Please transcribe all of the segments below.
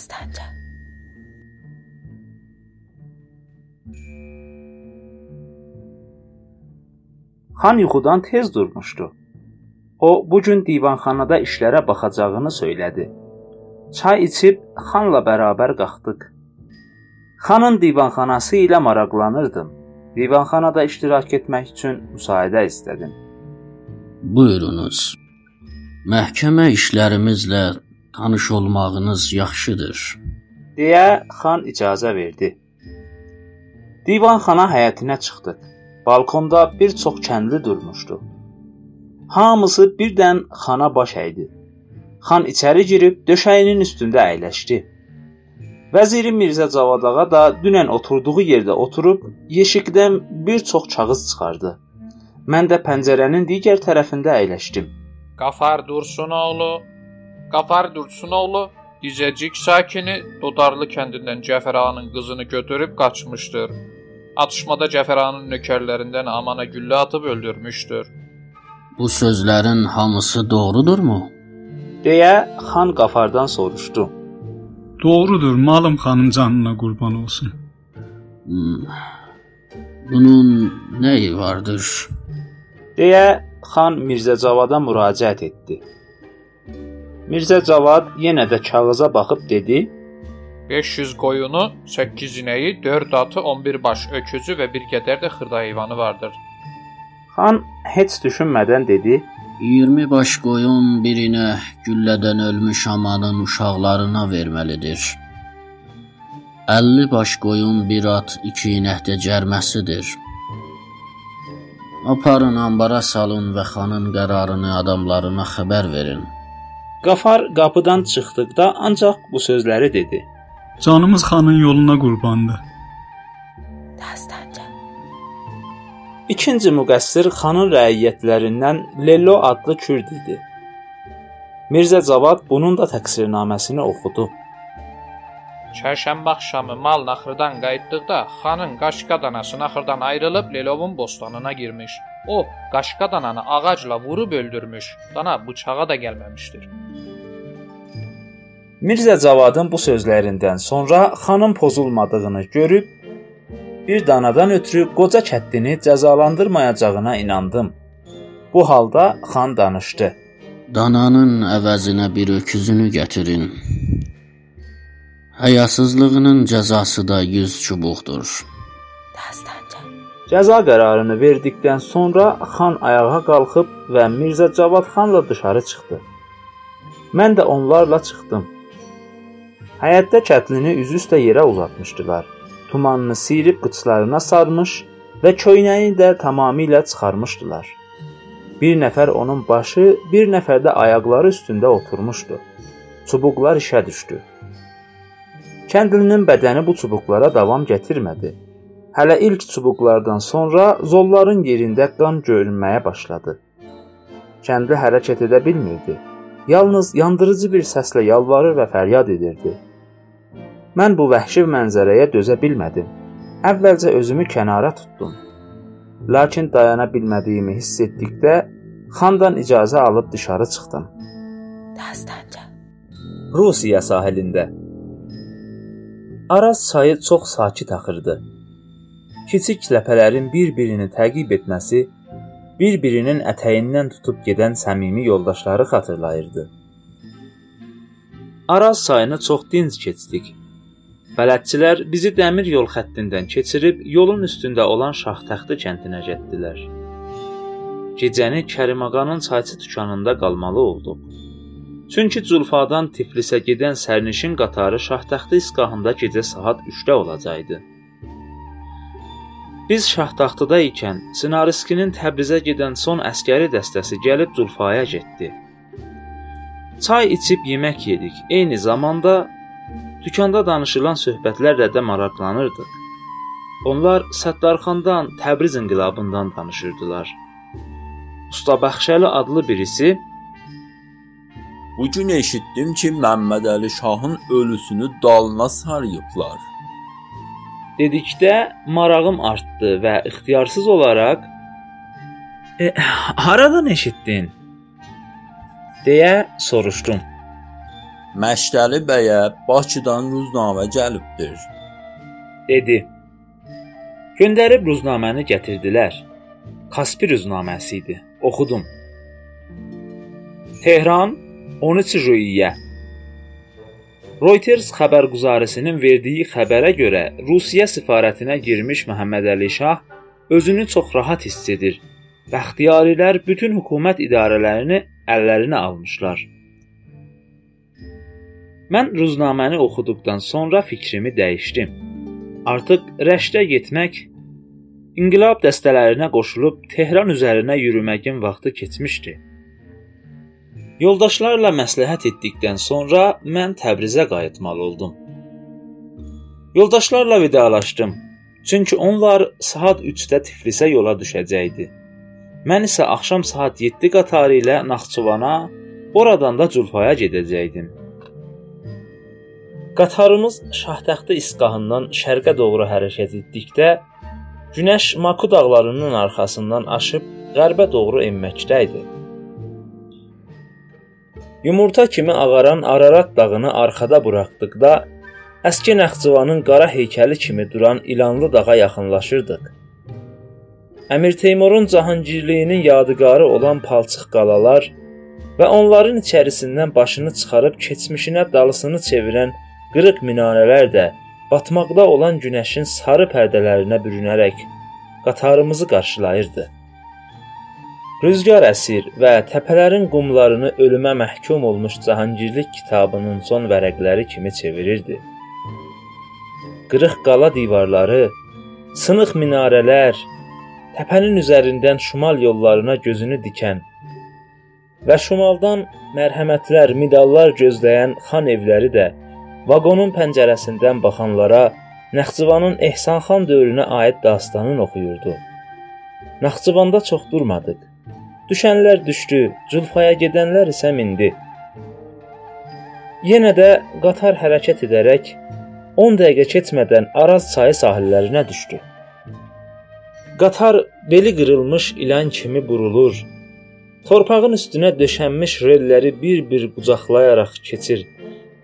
Dəstəncə. Xan yuxudan tez durmuşdu. O bu gün divanxanada işlərə baxacağını söylədi. Çay içib xanla bərabər qalxdıq. Xanın divanxanası ilə maraqlanırdım. Divanxanada iştirak etmək üçün müsaidə istədim. Buyurunuz. Məhkəmə işlərimizlə tanış olmağınız yaxşıdır. deyə xan icazə verdi. Divanxana həyətinə çıxdıq. Balkonda bir çox kəndli durmuşdu. Hamısı birdən xana baş əydi. Xan içəri girib döşəyinin üstündə əyləşdi. Vəziri Mirzə Cavad ağa da dünən oturduğu yerdə oturub yeşikdən bir çox kağız çıxardı. Mən də pəncərənin digər tərəfində əyləşdim. Qafar Dursunoğlu, Qafar Dursunoğlu Dizəcik sakini Dodarlı kəndindən Cəfər ağanın qızını götürüb qaçmışdır. Atışmada Cəfər ağanın nökərlərindən Amana güllə atıb öldürmüşdür. Bu sözlərin hamısı doğrudurmu? deyə xan Qafardan soruşdu. Doğrudur, malım xanım canına qurban olsun. Hmm. Bunun nəyi vardır? deyə xan Mirzə Cavada müraciət etdi. Mirzə Cavad yenə də kağıza baxıb dedi: 500 qoyunu, 8 inəyi, 4 atı, 11 baş öküzü və bir qədər də xırda heyvanı vardır. Xan heç düşünmədən dedi: 20 baş qoyun birinə güllədən ölmüş amanın uşaqlarına verməlidir. 50 baş qoyun bir at, 2 inəkdə cərməsidir. Aparın ambara salın və xanın qərarını adamlarına xəbər verin. Qafar qapıdan çıxdıqda ancaq bu sözləri dedi. Canımız xanın yoluna qurbandır. Dəstəncə. İkinci müqəssir xanın rəiyyətlərindən Lello adlı kürd idi. Mirzə Cavad bunun da təqsirnaməsini oxudu. Çərşənbə axşamı mal naxırdan qayıtdıqda xanın qaşqa danası naxırdan ayrılıb Lelovun bostanına girmiş. O, qaşqa dananı ağacla vurub öldürmüş. Dana bıçağa da gəlməmişdir. Mirzə Cavadın bu sözlərindən sonra xanın pozulmadığını görüb bir danadan ötürü qoca kəddini cəzalandırmayacağına inandım. Bu halda xan danışdı. Dananın əvəzinə bir öküzünü gətirin. Həyasızlığının cəzası da 100 çubuqdur. Dəstəncə. Cəza qərarını verdikdən sonra xan ayağa qalxıb və Mirzə Cavad xanla dışarı çıxdı. Mən də onlarla çıxdım. Həyətdə kətlini üzüstə yerə uzatmışdılar. Tumanını sıyırıb qıçlarına sarmış və köynəyini də tamamilə çıxarmışdılar. Bir nəfər onun başı, bir nəfər də ayaqları üstündə oturmuşdu. Çubuqlar işə düşdü. Kəndlinin bədəni bu çubuqlara davam gətirmədi. Hələ ilk çubuqlardan sonra zolların yerində qan görünməyə başladı. Kəndli hərəkət edə bilmirdi. Yalnız yandırıcı bir səslə yalvarır və fəryad edirdi. Mən bu vəhşi mənzərəyə dözə bilmədim. Əvvəlcə özümü kənara tutdum. Lakin dayana bilmədiyimi hiss etdikdə xandan icazə alıb dışarı çıxdım. Dəstəncə. Rusiya sahilində Araz çayı çox sakit axırdı. Kiçik ləpələrin bir-birini təqib etməsi bir-birinin ətəyindən tutub gedən səmimi yoldaşları xatırlayırdı. Araz çayını çox dinc keçdik. Bələdçilər bizi dəmir yol xəttindən keçirib yolun üstündə olan Şahtaxtı kəndinə getdilər. Gecəni Kərimağanın çayçı dükanında qalmalı olduq. Çünki Zulfadan Tiflisə gedən sərnişin qatarı Şahtaxtı istiqamında gecə saat 3-də olacaqdı. Biz Şahtaxtıda ikən Sinariskinin Təbrizə gedən son əskəri dəstəsi gəlib Zulfaya getdi. Çay içib yemək yedik. Eyni zamanda dükanda danışılan söhbətlərlə də maraqlanırdıq. Onlar Səttarxandan, Təbriz inqilabından danışırdılar. Usta Bəxşəli adlı birisi Bu gün eşitdim ki, Məmməd Əli Şahın ölüsünü dalına sarıyıblar. Dedikdə marağım artdı və ixtiyarsız olaraq e, haradan eşitdin? deyə soruşdum. Məşədi bəyə Bakıdan ruznamə gəlibdir. dedi. Göndərib ruznaməni gətirdilər. Kaspi ruznaməsi idi. Oxudum. Tehran 13 iyyə. Reuters xəbərgüzarisinin verdiyi xəbərə görə Rusiya səfarətinə girmiş Məhəmməd Əli Şah özünü çox rahat hiss edir. Bəxtiyarilər bütün hökumət idarələrini əllərinə almışlar. Mən ruznaməni oxuduqdan sonra fikrimi dəyişdim. Artıq Rəşdə getmək, inqilab dəstələrinə qoşulub Tehran üzərinə yürüməyin vaxtı keçmişdi. Yoldaşlarla məsləhət etdikdən sonra mən Təbrizə qayıtmalı oldum. Yoldaşlarla vidalaşdım. Çünki onlar saat 3-də Tiflisə yola düşəcəkdi. Mən isə axşam saat 7 qatarı ilə Naxçıvana, oradan da Culfaya gedəcəkdim. Qatarımız Şahtəxtə istiqahından şərqə doğru hərəkət etdikdə günəş Maku dağlarının arxasından aşıb qərbə doğru enməkdə idi. Yumurta kimi ağaran Ararat dağını arxada buraxdıqda əski Naxçıvanın qara heykəli kimi duran İlanlı dağa yaxınlaşırdıq. Əmir Teymurun Cahangirliyinin yadigarı olan palçıq qalalar və onların içərisindən başını çıxarıb keçmişinə dalısını çevirən qırıq minarələr də batmaqda olan günəşin sarı pərdələrinə bürünərək qatarımızı qarşılayırdı. Rüzgar əsir və təpələrin qumlarını ölümə məhkum olmuş Cahangirlik kitabının son vərəqləri kimi çevirirdi. Qırıq qala divarları, sınıq minarələr, təpənin üzərindən şimal yollarına gözünü dikən və şimaldan mərhəmətlər, medallar gözləyən xan evləri də Vaqonun pəncərəsindən baxanlara Naxçıvanın Ehsanxan dövrünə aid dastanın oxuyurdu. Naxçıvanda çox durmadıq. Düşənlər düşdü, Culfaya gedənlər isə mindi. Yenə də qatar hərəkət edərək 10 dəqiqə keçmədən Araz çayı sahillərinə düşdü. Qatar beli qırılmış ilan kimi burulur. Torpağın üstünə döşənmiş relləri bir-bir qucaqlayaraq keçir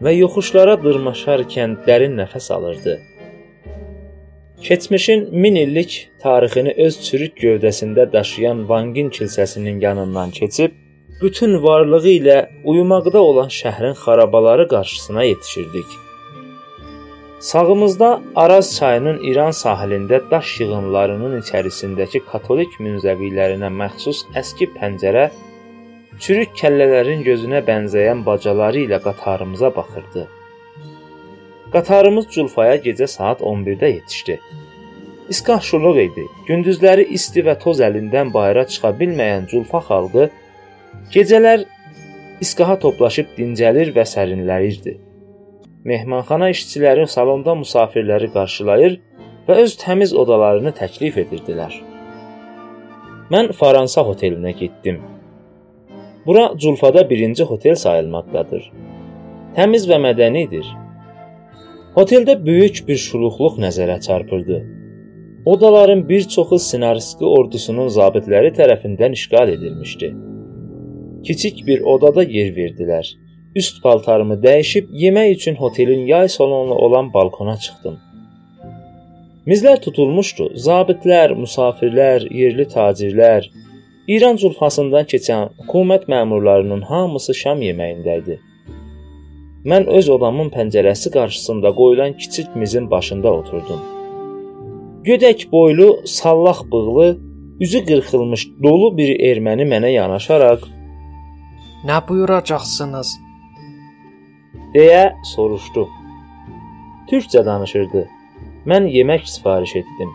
və yoxuşlara dırmaşarkən dərin nəfəs alırdı. Keçmişin 1000 illik tarixini öz çürük gövdəsində daşıyan Vangin kilsəsinin yanından keçib bütün varlığı ilə uyumaqda olan şəhrin xarabaları qarşısına yetişirdik. Sağımızda Araz çayının İran sahilində daş yığınlarının içərisindəki katolik münzəvilərinə məxsus əski pəncərə çürük kəllələrin gözünə bənzəyən bacaları ilə qatarımıza baxırdı. Qatarımız Culfaya gecə saat 11-də yetişdi. İskah şuluq idi. Gündüzləri isti və toz əlindən bayıra çıxa bilməyən Culfa xalqı gecələr iskaha toplaşıb dincəlir və sərinləyirdi. Mehmanxana işçiləri salonda musafirləri qarşılayır və öz təmiz odalarını təklif edirdilər. Mən Fransa otelinə getdim. Bura Culfada birinci hotel sayılmaqdadır. Təmiz və mədənidir. Oteldə böyük bir şuluqluq nəzərə çarpırdı. Odaların bir çoxu Sinarski ordusunun zabitləri tərəfindən işğal edilmişdi. Kiçik bir odada yer verdilər. Üst paltarımı dəyişib yemək üçün hotelin yay salonlu olan balkona çıxdım. Mizlər tutulmuşdu. Zabitlər, musafirlər, yerli tacirlər, İran culfasından keçən hökumət məmurlarının hamısı şam yeməyində idi. Mən öz odamın pəncərəsi qarşısında qoyulan kiçik mizin başında oturdum. Gödək boylu, sallaq bığlı, üzü qırxılmış dolu bir erməni mənə yanaşaraq "Nə buyuracaqsınız?" deyə soruşdu. Türkcə danışırdı. Mən yemək sifariş etdim.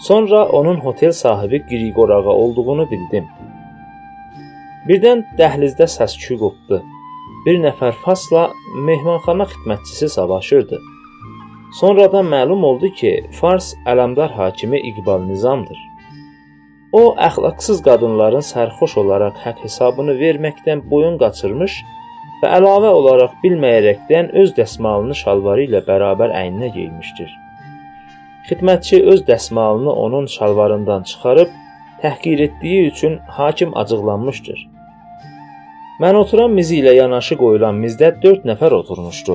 Sonra onun hotel sahibi Qriqor ağa olduğunu bildim. Birdən dəhlizdə səs-küy qopdu. Bir nəfər fasla mehmanxana xidmətçisi savaşırdı. Sonradan məlum oldu ki, Fars Ələmdar hakimi İqbal Nizamdır. O əxlaqsız qadınların sərxoş olaraq haqq hesabını verməkdən boyun qaçırmış və əlavə olaraq bilməyərəkdən öz dəsmalını şalvarı ilə bərabər əyninə geymişdir. Xidmətçi öz dəsmalını onun şalvarından çıxarıb təhqir etdiyi üçün hakim acıqlanmışdır. Mən oturan mizi ilə yanaşı qoyulan mizdə 4 nəfər oturmuşdu.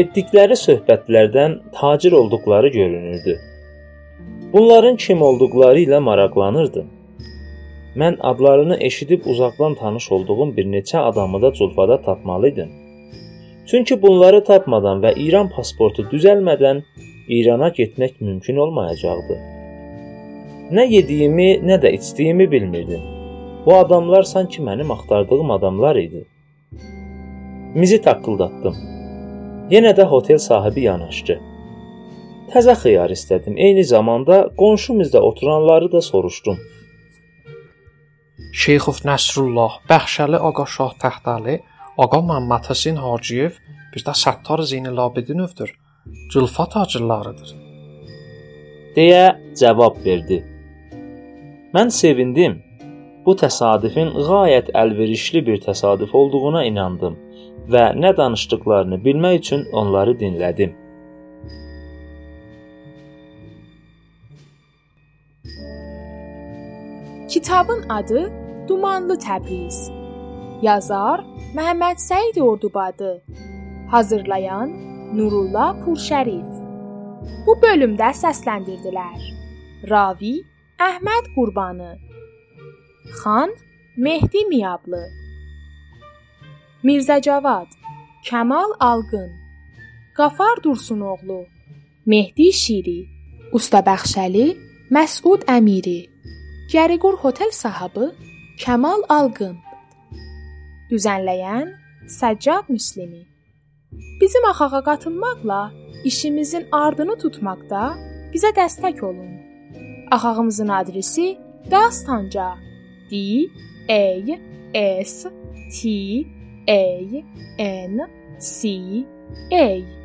Etdikləri söhbətlərdən tacir olduqları görünürdü. Bunların kim olduqları ilə maraqlanırdım. Mən adlarını eşidib uzaqdan tanış olduğum bir neçə adamı da Culfada tapmalı idim. Çünki bunları tapmadan və İran pasportu düzəlmədən İrana getmək mümkün olmayacaqdı. Nə yediyimi, nə də içdiyimi bilmirdim. Bu adamlar sanki mənim axtardığım adamlar idi. Mizi taqqıldatdım. Yenə də hotel sahibi yanaşdı. Təzə xiyar istədim. Eyni zamanda qonşumuzda oturanları da soruşdum. Şeyxov Nəsrullah, Bəxşəli Ağa Şah Təxtəli, Ağa Məmməd Həsən Hacıyev, bir də Səttar Zeynəlabidinövdür. Cılfa tacirlarıdır. deyə cavab verdi. Mən sevindim. Bu təsadüfün gayət əlverişli bir təsadüf olduğuna inandım və nə danışdıqlarını bilmək üçün onları dinlədim. Kitabın adı Dumanlı Təbriz. Yazar Məhəmməd Səid Ordubadı. Hazırlayan Nurullah Purşərif. Bu bölümdə səsləndirdilər. Ravi Əhməd Qurbanı. Xan Mehdi Miyablı. Mirzə Cavad, Kamal Alqın, Qafar Dursunoğlu, Mehdi Şiri, Usta Bəxşəli, Məsud Əmiri, Gəriqur Hotel sahibi Kamal Alqın. Düzənləyən Səccad Müslimi. Bizim axağa qatılmaqla işimizin ardını tutmaqda bizə dəstək olun. Axağımızın adresi Dastanca D A S T A N C A